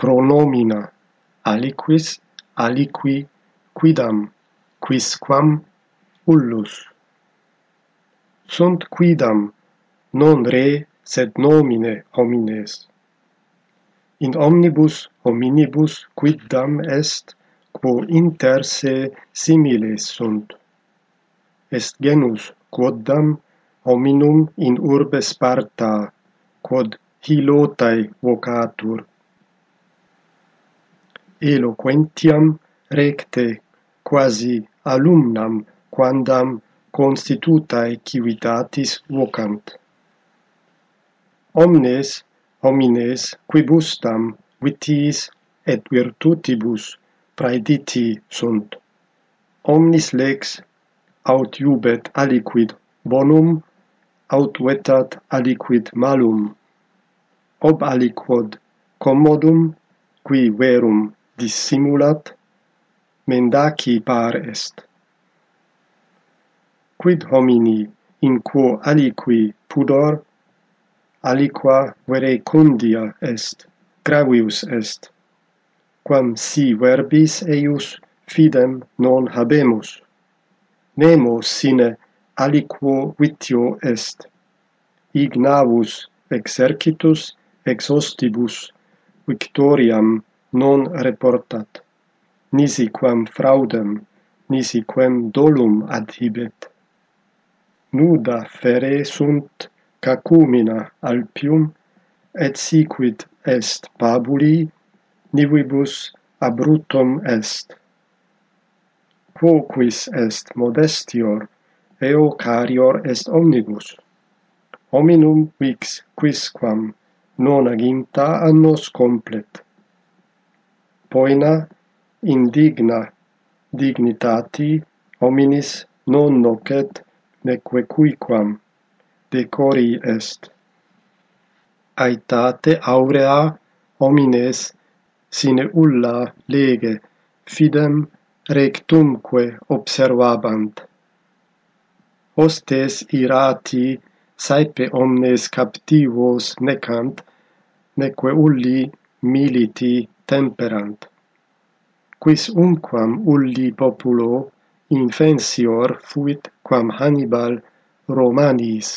pronomina aliquis aliqui quidam quisquam ullus. Sunt quidam non re sed nomine homines. In omnibus hominibus quidam est quo inter se similes sunt. Est genus quoddam hominum in urbe Sparta quod hilotae vocatur eloquentiam recte, quasi alumnam quandam constitutae civitatis vocant. Omnes homines quibustam vitis et virtutibus praediti sunt. Omnis lex aut iubet aliquid bonum, aut vetat aliquid malum. Ob aliquod commodum, qui verum dissimulat, mendaci par est. Quid homini in quo aliqui pudor, aliqua verecundia est, gravius est, quam si verbis eius fidem non habemus. Nemo sine aliquo vitio est. Ignavus exercitus exostibus victoriam non reportat. Nisi quam fraudem nisi quem dolum adhibet. Nuda fere sunt cacumina alpium et siquid est pabuli nivibus abrutum est. Quoquis est modestior eo carior est omnibus. Hominum vix quisquam non aginta annos complet poena indigna dignitati hominis non nocet nequecuiquam decori est. Aetate aurea homines sine ulla lege fidem rectumque observabant. Hostes irati saepe omnes captivos necant neque ulli militi temperant. Quis umquam ulli populo infensior fuit quam Hannibal Romanis